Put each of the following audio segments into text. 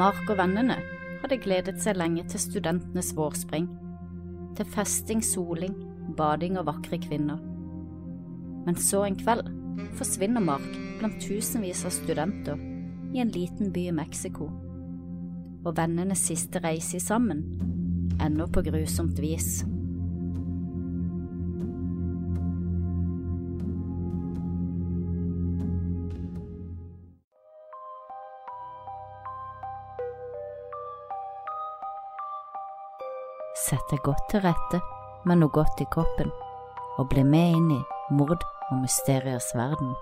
Mark og vennene hadde gledet seg lenge til studentenes vårspring, til festing, soling, bading og vakre kvinner. Men så en kveld forsvinner Mark blant tusenvis av studenter i en liten by i Mexico, og vennenes siste reise sammen ender på grusomt vis. Deg godt til rette med noe godt i kroppen, og bli med inn i mord og mysteriers verden.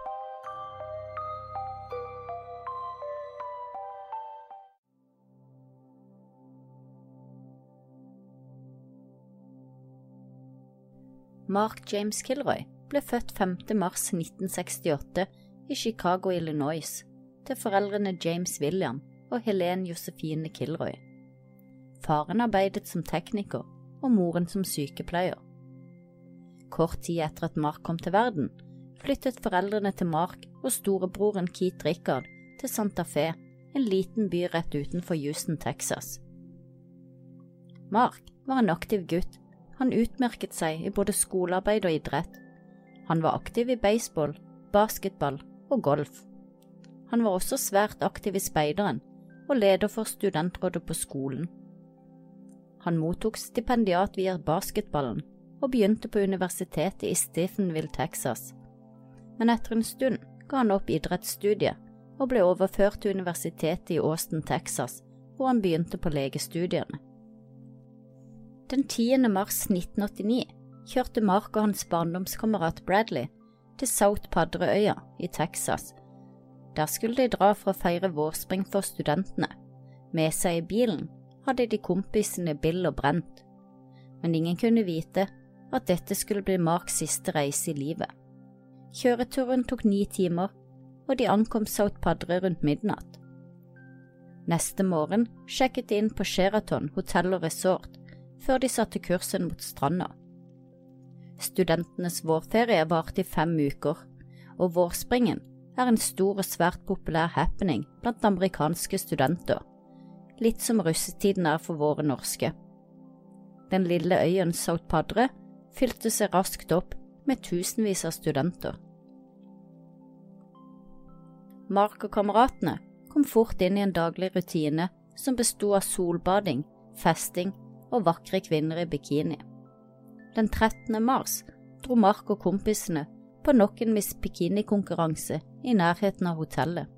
Mark James Kilroy ble født 5. mars 1968 i Chicago, Illinois, til foreldrene James William og Helene Josefine Kilroy. Faren arbeidet som tekniker og moren som sykepleier. Kort tid etter at Mark kom til verden, flyttet foreldrene til Mark og storebroren Keith Richard til Santa Fe, en liten by rett utenfor Houston, Texas. Mark var en aktiv gutt. Han utmerket seg i både skolearbeid og idrett. Han var aktiv i baseball, basketball og golf. Han var også svært aktiv i speideren og leder for studentrådet på skolen. Han mottok stipendiat via basketballen og begynte på universitetet i Stephenville, Texas. Men etter en stund ga han opp idrettsstudiet og ble overført til universitetet i Austin, Texas, hvor han begynte på legestudiene. Den 10. mars 1989 kjørte Mark og hans barndomskamerat Bradley til South Padreøya i Texas. Der skulle de dra for å feire vårspring for studentene. Med seg i bilen hadde de kompisene Bill og Brent, men ingen kunne vite at dette skulle bli Marks siste reise i livet. Kjøreturen tok ni timer, og de ankom South Padre rundt midnatt. Neste morgen sjekket de inn på Sheraton hotell og resort før de satte kursen mot stranda. Studentenes vårferie varte i fem uker, og vårspringen er en stor og svært populær happening blant amerikanske studenter, litt som russetiden er for våre norske. Den lille øyen South Padre fylte seg raskt opp med tusenvis av studenter. Mark og kameratene kom fort inn i en daglig rutine som besto av solbading, festing og vakre kvinner i bikini. Den 13. mars dro Mark og kompisene på nok en Miss Bikini-konkurranse i nærheten av hotellet.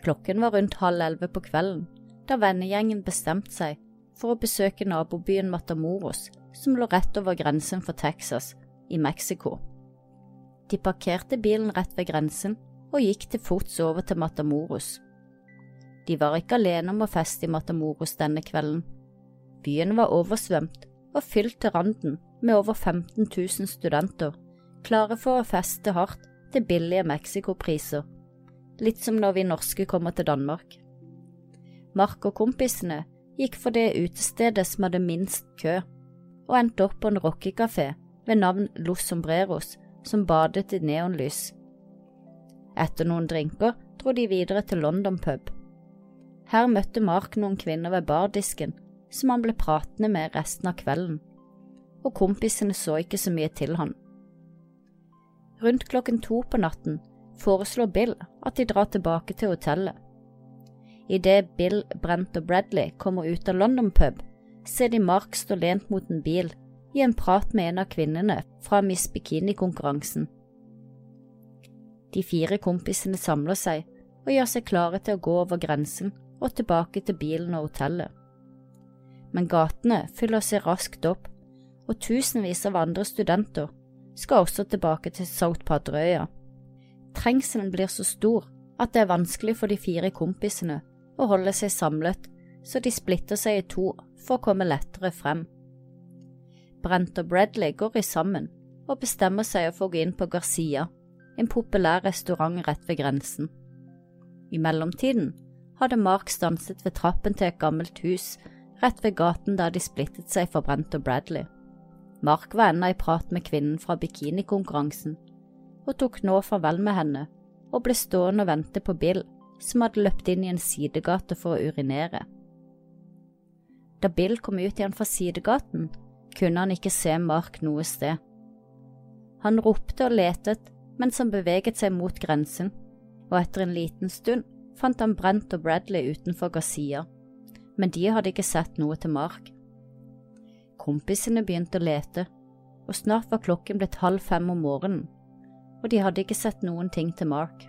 Klokken var rundt halv elleve på kvelden da vennegjengen bestemte seg for å besøke nabobyen Matamoros, som lå rett over grensen for Texas, i Mexico. De parkerte bilen rett ved grensen og gikk til fots over til Matamoros. De var ikke alene om å feste i Matamoros denne kvelden. Byen var oversvømt og fylt til randen med over 15 000 studenter, klare for å feste hardt til billige Mexico-priser, litt som når vi norske kommer til Danmark. Mark og kompisene gikk for det utestedet som hadde minst kø, og endte opp på en rockekafé ved navn Los Sombreros, som badet i neonlys. Etter noen drinker dro de videre til London pub. Her møtte Mark noen kvinner ved bardisken som han ble pratende med resten av kvelden, og kompisene så ikke så mye til han. Rundt klokken to på natten foreslår Bill at de drar tilbake til hotellet. Idet Bill, Brent og Bradley kommer ut av London pub, ser de Mark stå lent mot en bil i en prat med en av kvinnene fra Miss Bikini-konkurransen. De fire kompisene samler seg og gjør seg klare til å gå over grensen og tilbake til bilen og hotellet men gatene fyller seg raskt opp, og tusenvis av andre studenter skal også tilbake til South Padreøya. Trengselen blir så stor at det er vanskelig for de fire kompisene å holder seg samlet, så de splitter seg i to for å komme lettere frem. Brent og Bradley går i sammen og bestemmer seg for å gå inn på Garcia, en populær restaurant rett ved grensen. I mellomtiden hadde Mark stanset ved trappen til et gammelt hus rett ved gaten der de splittet seg for Brent og Bradley. Mark var ennå i prat med kvinnen fra bikinikonkurransen, og tok nå farvel med henne og ble stående og vente på Bill, som hadde løpt inn i en sidegate for å urinere. Da Bill kom ut igjen fra sidegaten, kunne han ikke se Mark noe sted. Han ropte og letet mens han beveget seg mot grensen, og etter en liten stund fant han Brent og Bradley utenfor Gazia, men de hadde ikke sett noe til Mark. Kompisene begynte å lete, og snart var klokken blitt halv fem om morgenen, og de hadde ikke sett noen ting til Mark.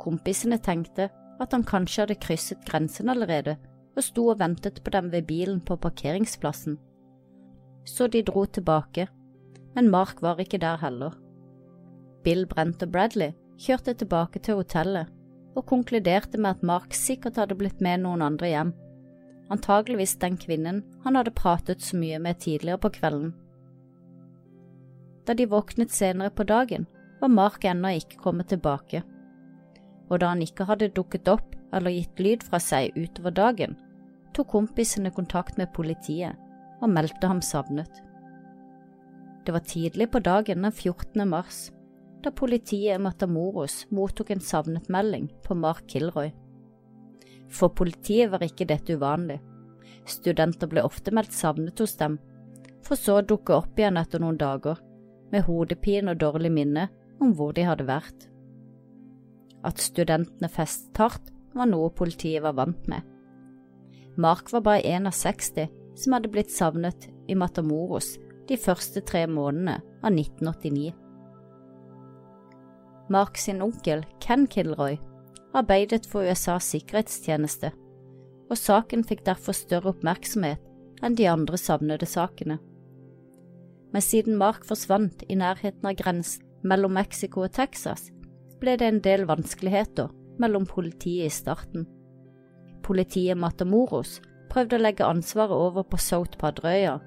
Kompisene tenkte at han kanskje hadde krysset grensen allerede og sto og ventet på dem ved bilen på parkeringsplassen. Så de dro tilbake, men Mark var ikke der heller. Bill, Brent og Bradley kjørte tilbake til hotellet og konkluderte med at Mark sikkert hadde blitt med noen andre hjem, antageligvis den kvinnen han hadde pratet så mye med tidligere på kvelden. Da de våknet senere på dagen, var Mark ennå ikke kommet tilbake, og da han ikke hadde dukket opp eller gitt lyd fra seg utover dagen, tok kompisene kontakt med politiet og meldte ham savnet. Det var tidlig på dagen den 14. mars, da politiet i Matamoros mottok en savnet-melding på Mark Kilroy. For politiet var ikke dette uvanlig. Studenter ble ofte meldt savnet hos dem, for så å dukke opp igjen etter noen dager, med hodepine og dårlig minne om hvor de hadde vært. At studentene festet hardt, var noe politiet var vant med. Mark var bare en av 60 som hadde blitt savnet i Matamoros de første tre månedene av 1989. Mark sin onkel, Ken Kilroy, arbeidet for USAs sikkerhetstjeneste, og saken fikk derfor større oppmerksomhet enn de andre savnede sakene. Men siden Mark forsvant i nærheten av grensen mellom Mexico og Texas, ble det en del vanskeligheter mellom politiet i starten. Politiet Matamoros prøvde å legge ansvaret over på South Padrøya,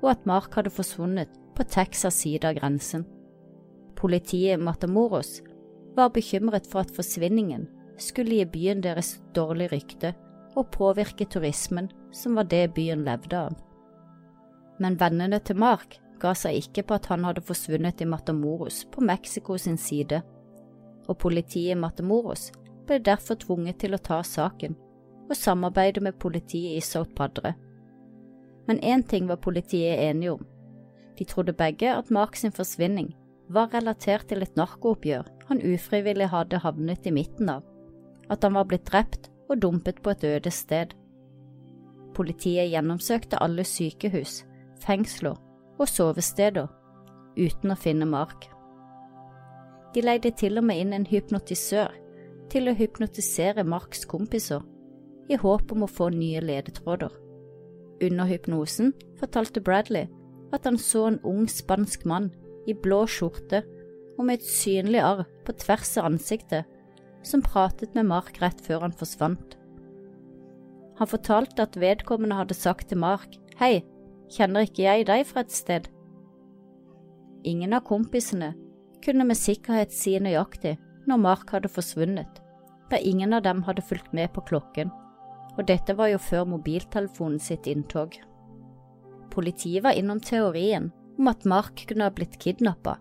og at Mark hadde forsvunnet på Texas' side av grensen. Politiet Matamoros var bekymret for at forsvinningen skulle gi byen deres dårlig rykte og påvirke turismen, som var det byen levde av. Men vennene til Mark ga seg ikke på at han hadde forsvunnet i Matamoros på Mexico sin side, og politiet i Matamoros ble derfor tvunget til å ta saken og samarbeide med politiet i South Padre. Men én ting var politiet enige om. De trodde begge at Mark sin forsvinning var relatert til et narkooppgjør han ufrivillig hadde havnet i midten av, at han var blitt drept og dumpet på et øde sted. Politiet gjennomsøkte alle sykehus, fengsler og sovesteder uten å finne Mark. De leide til og med inn en hypnotisør til å hypnotisere Marks kompiser, i håp om å få nye ledetråder. Under hypnosen fortalte Bradley at han så en ung spansk mann i blå skjorte og med et synlig arr på tvers av ansiktet, som pratet med Mark rett før han forsvant. Han fortalte at vedkommende hadde sagt til Mark, hei, kjenner ikke jeg deg fra et sted? Ingen av kompisene kunne med sikkerhet si nøyaktig når Mark hadde forsvunnet, da ingen av dem hadde fulgt med på klokken, og dette var jo før mobiltelefonen sitt inntog. Politiet var innom teorien om at Mark kunne ha blitt kidnappa,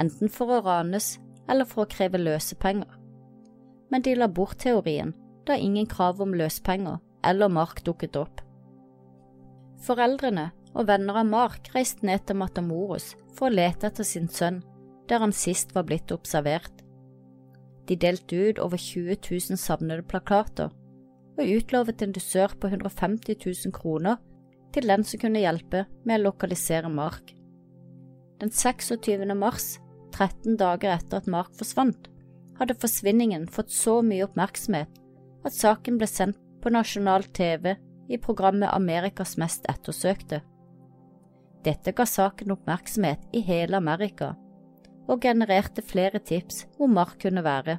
enten for å ranes eller for å kreve løsepenger, men de la bort teorien da ingen krav om løspenger eller Mark dukket opp. Foreldrene og venner av Mark reiste ned til Matamoros for å lete etter sin sønn, der han sist var blitt observert. De delte ut over 20 000 savnede plakater og utlovet en dusør på 150 000 kroner til den som kunne hjelpe med å lokalisere Mark. Den 26. mars, 13 dager etter at Mark forsvant, hadde forsvinningen fått så mye oppmerksomhet at saken ble sendt på nasjonal TV i programmet Amerikas mest ettersøkte. Dette ga saken oppmerksomhet i hele Amerika, og genererte flere tips hvor Mark kunne være.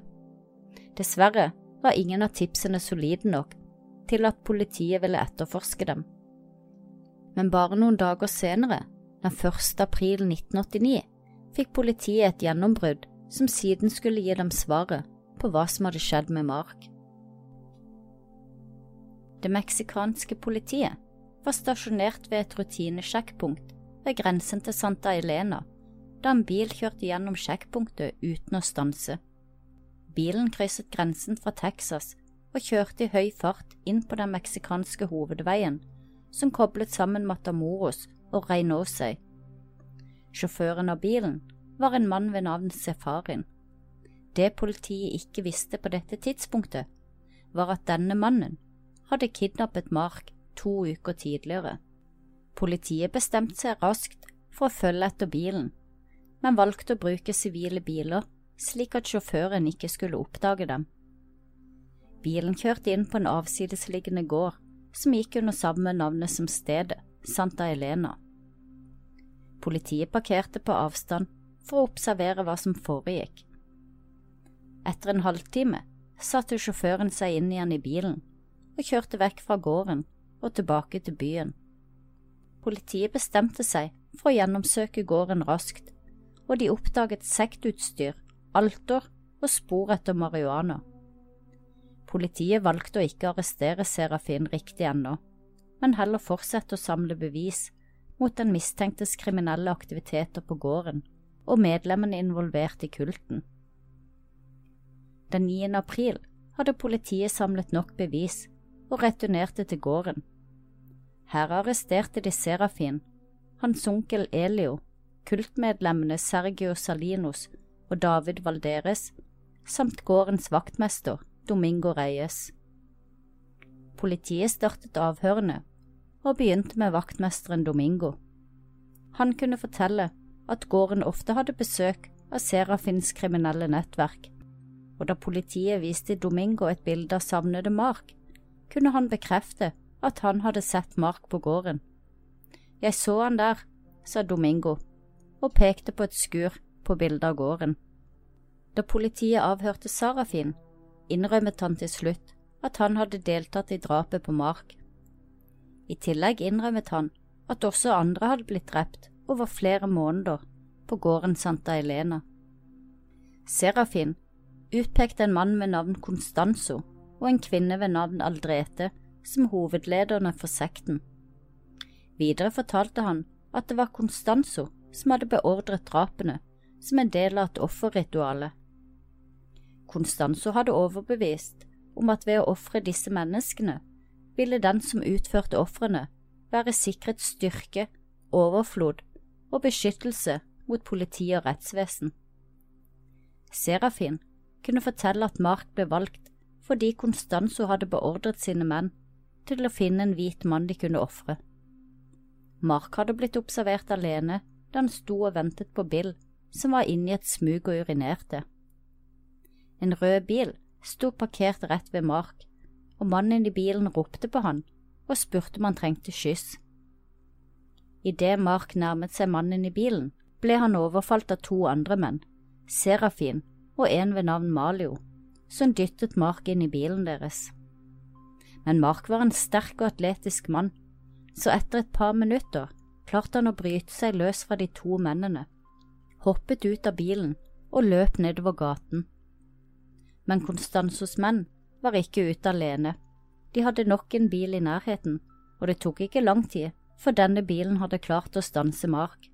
Dessverre var ingen av tipsene solide nok til at politiet ville etterforske dem. Men bare noen dager senere, den 1. april 1989, fikk politiet et gjennombrudd som siden skulle gi dem svaret på hva som hadde skjedd med Mark. Det meksikanske politiet var stasjonert ved et rutinesjekkpunkt ved grensen til Santa Elena da en bil kjørte gjennom sjekkpunktet uten å stanse. Bilen krysset grensen fra Texas og kjørte i høy fart inn på den meksikanske hovedveien som koblet sammen Matamoros og Reynosa. Sjåføren av bilen var en mann ved navn Sefarin. Det politiet ikke visste på dette tidspunktet, var at denne mannen hadde kidnappet Mark to uker tidligere. Politiet bestemte seg raskt for å følge etter bilen, men valgte å bruke sivile biler slik at sjåføren ikke skulle oppdage dem. Bilen kjørte inn på en avsidesliggende gård som gikk under samme navnet som stedet, Santa Elena. Politiet parkerte på avstand for å observere hva som foregikk. Etter en halvtime satte sjåføren seg inn igjen i bilen og kjørte vekk fra gården og tilbake til byen. Politiet bestemte seg for å gjennomsøke gården raskt, og de oppdaget sektutstyr, alter og spor etter marihuana. Politiet valgte å ikke arrestere Serafin riktig ennå, men heller fortsette å samle bevis mot den mistenktes kriminelle aktiviteter på gården og medlemmene involvert i kulten. Den 9. april hadde politiet samlet nok bevis og returnerte til gården. Her arresterte de Serafin, hans onkel Elio, kultmedlemmene Sergio Salinos og David Valderes, samt gårdens vaktmester Domingo Reyes. Politiet startet avhørene og begynte med vaktmesteren Domingo. Han kunne fortelle at gården ofte hadde besøk av Serafins kriminelle nettverk, og da politiet viste Domingo et bilde av savnede Mark, kunne han bekrefte at han hadde sett Mark på gården. Jeg så han der, sa Domingo, og pekte på et skur på bildet av gården. Da politiet avhørte Sarafin, innrømmet han til slutt at han hadde deltatt i drapet på Mark. I tillegg innrømmet han at også andre hadde blitt drept over flere måneder på gården Santa Elena. Serafin utpekte en mann med navn Constanzo og en kvinne ved navn Aldrete som hovedlederne for sekten. Videre fortalte han at det var Constanzo som hadde beordret drapene som en del av et offerritualet. Constanzo hadde overbevist om at ved å ofre disse menneskene ville den som utførte ofrene, være sikret styrke, overflod og beskyttelse mot politi og rettsvesen. Serafin kunne fortelle at Mark ble valgt fordi Constanzo hadde beordret sine menn til å finne en hvit mann de kunne ofre. Mark hadde blitt observert alene da han sto og ventet på Bill, som var inne i et smug og urinerte. En rød bil sto parkert rett ved Mark, og mannen i bilen ropte på han og spurte om han trengte skyss. Idet Mark nærmet seg mannen i bilen, ble han overfalt av to andre menn, Serafin og en ved navn Malio, som dyttet Mark inn i bilen deres. Men Mark var en sterk og atletisk mann, så etter et par minutter klarte han å bryte seg løs fra de to mennene, hoppet ut av bilen og løp nedover gaten men Constanzos menn var ikke ute alene. De hadde nok en bil i nærheten, og det tok ikke lang tid før denne bilen hadde klart å stanse Mark.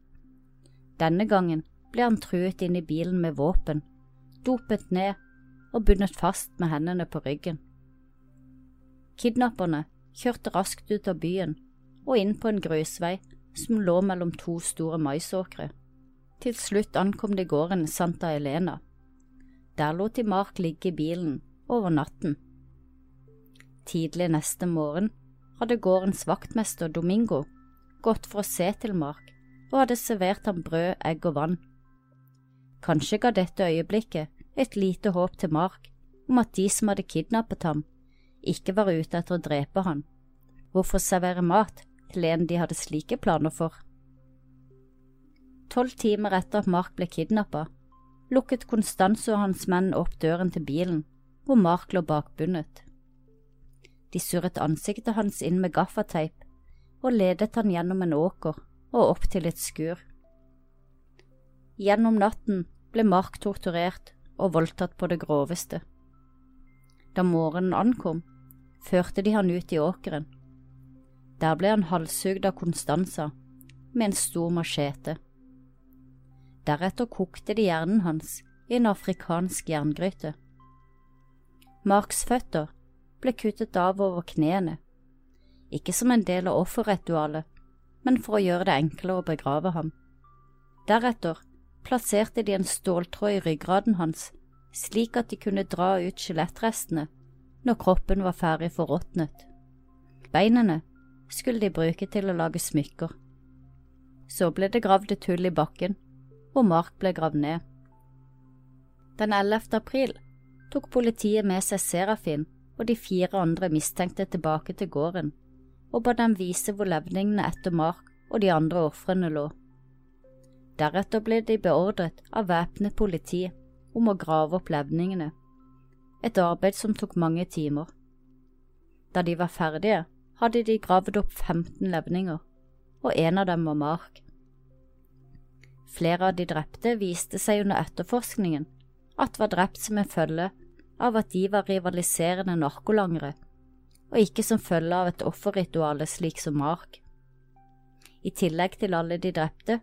Denne gangen ble han truet inn i bilen med våpen, dopet ned og bundet fast med hendene på ryggen. Kidnapperne kjørte raskt ut av byen og inn på en grusvei som lå mellom to store maisåkre. Til slutt ankom de gården Santa Elena. Der lot de Mark ligge i bilen over natten. Tidlig neste morgen hadde gårdens vaktmester Domingo gått for å se til Mark og hadde servert ham brød, egg og vann. Kanskje ga dette øyeblikket et lite håp til Mark om at de som hadde kidnappet ham, ikke var ute etter å drepe han. Hvorfor servere mat til en de hadde slike planer for? Tolv timer etter at Mark ble kidnappet, lukket Constanzo og hans menn opp døren til bilen, hvor Mark lå bakbundet. De surret ansiktet hans inn med gaffateip og ledet han gjennom en åker og opp til et skur. Gjennom natten ble Mark torturert og voldtatt på det groveste. Da morgenen ankom, førte de han ut i åkeren. Der ble han halshugd av Konstanza med en stor machete. Deretter kokte de hjernen hans i en afrikansk jerngryte, Marks føtter ble kuttet av over knærne, ikke som en del av offerritualet, men for å gjøre det enklere å begrave ham. Deretter plasserte de en ståltråd i ryggraden hans, slik at de kunne dra ut skjelettrestene når kroppen var ferdig forråtnet. Beinene skulle de bruke til å lage smykker. Så ble det gravd et hull i bakken, og Mark ble gravd ned. Den 11. april tok politiet med seg Serafin og de fire andre mistenkte tilbake til gården, og ba dem vise hvor levningene etter Mark og de andre ofrene lå. Deretter ble de beordret av væpnet politi om å grave opp levningene, et arbeid som tok mange timer. Da de var ferdige, hadde de gravd opp 15 levninger, og en av dem var Mark. Flere av de drepte viste seg under etterforskningen at var drept som en følge av at de var rivaliserende narkolangere, og ikke som følge av et offerrituale slik som Mark. I tillegg til alle de drepte,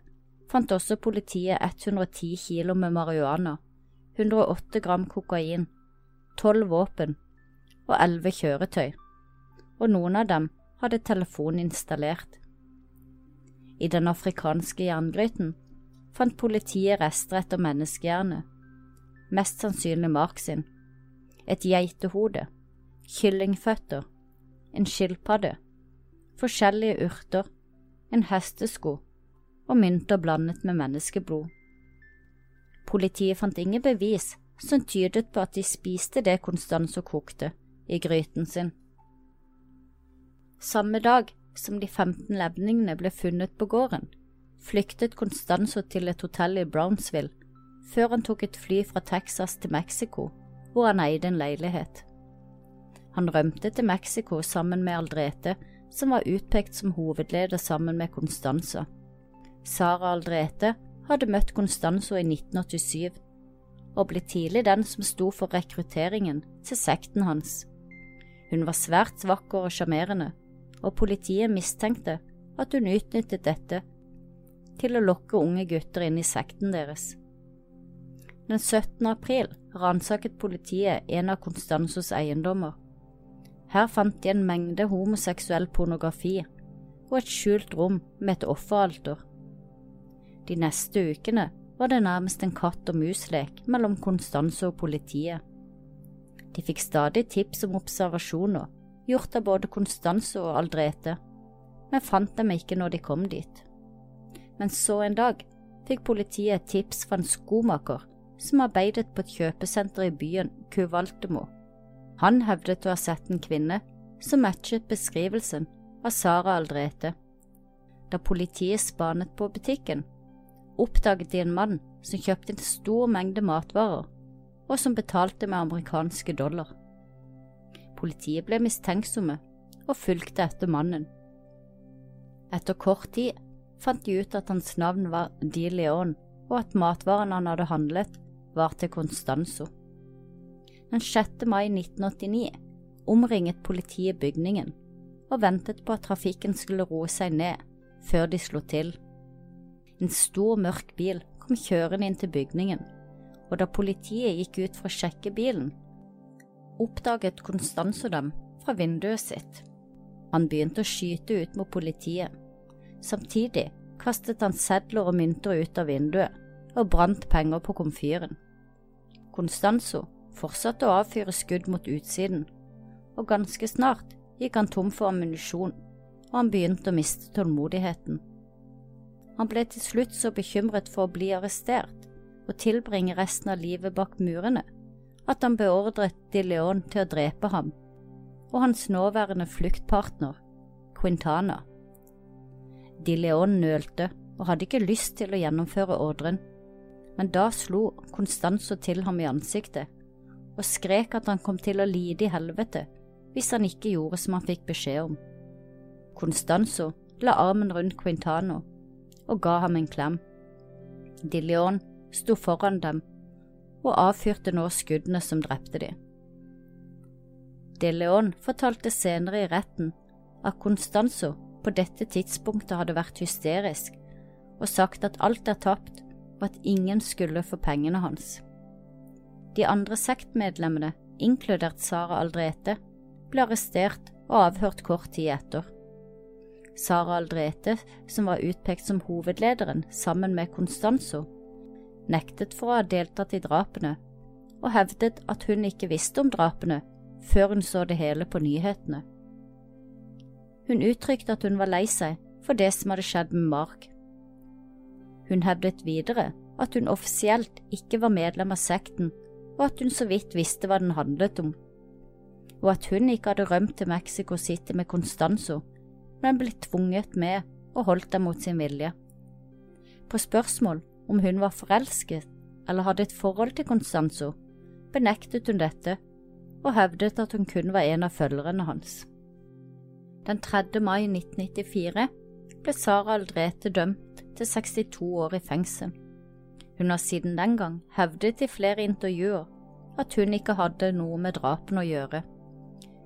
fant også politiet 110 kilo med marihuana, 108 gram kokain, 12 våpen og 11 kjøretøy og noen av dem hadde telefon installert. I den afrikanske jerngryten fant politiet rester etter menneskehjerne, mest sannsynlig Mark sin, et geitehode, kyllingføtter, en skilpadde, forskjellige urter, en hestesko og mynter blandet med menneskeblod. Politiet fant ingen bevis som tydet på at de spiste det Constanzo kokte i gryten sin. Samme dag som de 15 levningene ble funnet på gården, flyktet Constanzo til et hotell i Brownsville før han tok et fly fra Texas til Mexico, hvor han eide en leilighet. Han rømte til Mexico sammen med Aldrete, som var utpekt som hovedleder sammen med Constanza. Sara Aldrete hadde møtt Constanzo i 1987 og ble tidlig den som sto for rekrutteringen til sekten hans. Hun var svært vakker og sjarmerende, og politiet mistenkte at hun utnyttet dette til å lokke unge gutter inn i sekten deres. Den 17. april ransaket politiet en av Constanzos eiendommer. Her fant de en mengde homoseksuell pornografi og et skjult rom med et offeralter. De neste ukene var det nærmest en katt og mus-lek mellom Constanzo og politiet. De fikk stadig tips om observasjoner gjort av både Konstanse og Aldrete, men fant dem ikke når de kom dit. Men så en dag fikk politiet et tips fra en skomaker som arbeidet på et kjøpesenter i byen Kuvaltemo. Han hevdet å ha sett en kvinne som matchet beskrivelsen av Sara Aldrete. Da politiet spanet på butikken, oppdaget de en mann som kjøpte en stor mengde matvarer, og som betalte med amerikanske dollar. Politiet ble mistenksomme og fulgte etter mannen. Etter kort tid fant de ut at hans navn var Di Leon, og at matvaren han hadde handlet, var til Constanzo. Den 6. mai 1989 omringet politiet bygningen og ventet på at trafikken skulle roe seg ned før de slo til. En stor, mørk bil kom kjørende inn til bygningen, og da politiet gikk ut for å sjekke bilen, oppdaget Constanzo dem fra vinduet sitt. Han begynte å skyte ut mot politiet. Samtidig kastet han sedler og mynter ut av vinduet og brant penger på komfyren. Constanzo fortsatte å avfyre skudd mot utsiden, og ganske snart gikk han tom for ammunisjon, og han begynte å miste tålmodigheten. Han ble til slutt så bekymret for å bli arrestert og tilbringe resten av livet bak murene at han beordret De Leon til å drepe ham og hans nåværende fluktpartner, Quintana. De Leon nølte og hadde ikke lyst til å gjennomføre ordren, men da slo Constanzo til ham i ansiktet og skrek at han kom til å lide i helvete hvis han ikke gjorde som han fikk beskjed om. Constanzo la armen rundt Quintano og ga ham en klem. De Leon sto foran dem og avfyrte nå skuddene som drepte de. De Leon fortalte senere i retten at Constanzo på dette tidspunktet hadde vært hysterisk og sagt at alt er tapt og at ingen skulle få pengene hans. De andre sektmedlemmene inkludert Sara Aldrete, ble arrestert og avhørt kort tid etter. Sara Aldrete, som var utpekt som hovedlederen sammen med Constanzo, nektet for å ha deltatt i drapene, og hevdet at hun ikke visste om drapene før hun så det hele på nyhetene. Hun uttrykte at hun var lei seg for det som hadde skjedd med Mark. Hun hevdet videre at hun offisielt ikke var medlem av sekten, og at hun så vidt visste hva den handlet om, og at hun ikke hadde rømt til Mexico City med Constanzo, men blitt tvunget med og holdt dem mot sin vilje. På spørsmål om hun var forelsket eller hadde et forhold til Constanzo, benektet hun dette og hevdet at hun kun var en av følgerne hans. Den 3. mai 1994 ble Sara Aldrete dømt til 62 år i fengsel. Hun har siden den gang hevdet i flere intervjuer at hun ikke hadde noe med drapene å gjøre.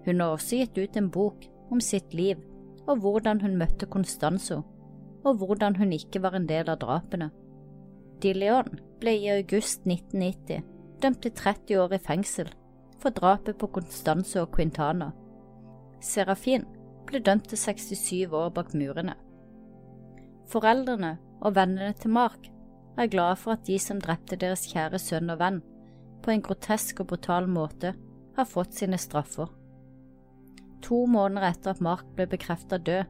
Hun har også gitt ut en bok om sitt liv og hvordan hun møtte Constanzo, og hvordan hun ikke var en del av drapene. De ble i august 1990 dømt til 30 år i fengsel for drapet på Constanzo og Quintana. Serafin ble dømt til 67 år bak murene. Foreldrene og vennene til Mark er glade for at de som drepte deres kjære sønn og venn, på en grotesk og brutal måte, har fått sine straffer. To måneder etter at Mark ble bekreftet død,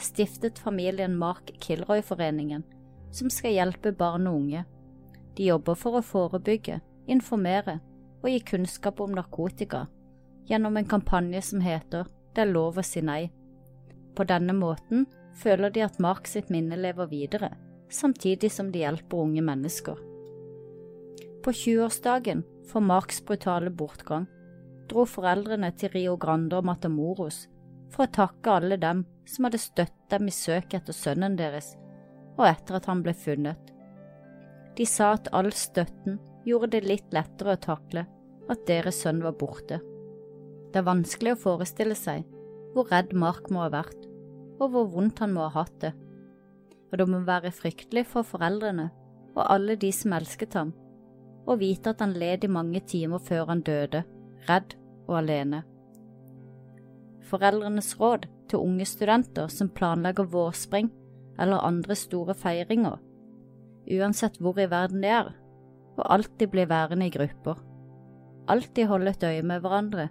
stiftet familien Mark Kilroy-foreningen, som skal hjelpe barn og unge. De jobber for å forebygge, informere og gi kunnskap om narkotika gjennom en kampanje som heter Det er lov å si nei. På denne måten føler de at Mark sitt minne lever videre, samtidig som de hjelper unge mennesker. På 20-årsdagen for Marks brutale bortgang dro foreldrene til Rio Grande og Matamoros for å takke alle dem som hadde støttet dem i søket etter sønnen deres, og etter at han ble funnet. De sa at all støtten gjorde det litt lettere å takle at deres sønn var borte. Det er vanskelig å forestille seg hvor redd Mark må ha vært, og hvor vondt han må ha hatt det. Og det må være fryktelig for foreldrene og alle de som elsket ham, å vite at han led i mange timer før han døde redd og alene. Foreldrenes råd til unge studenter som planlegger vårspring eller andre store feiringer, uansett hvor i verden de er, og alltid bli værende i grupper. Alltid holde et øye med hverandre,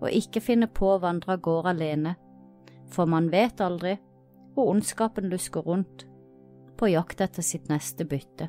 og ikke finne på å vandre av gårde alene, for man vet aldri hvor ondskapen lusker rundt på jakt etter sitt neste bytte.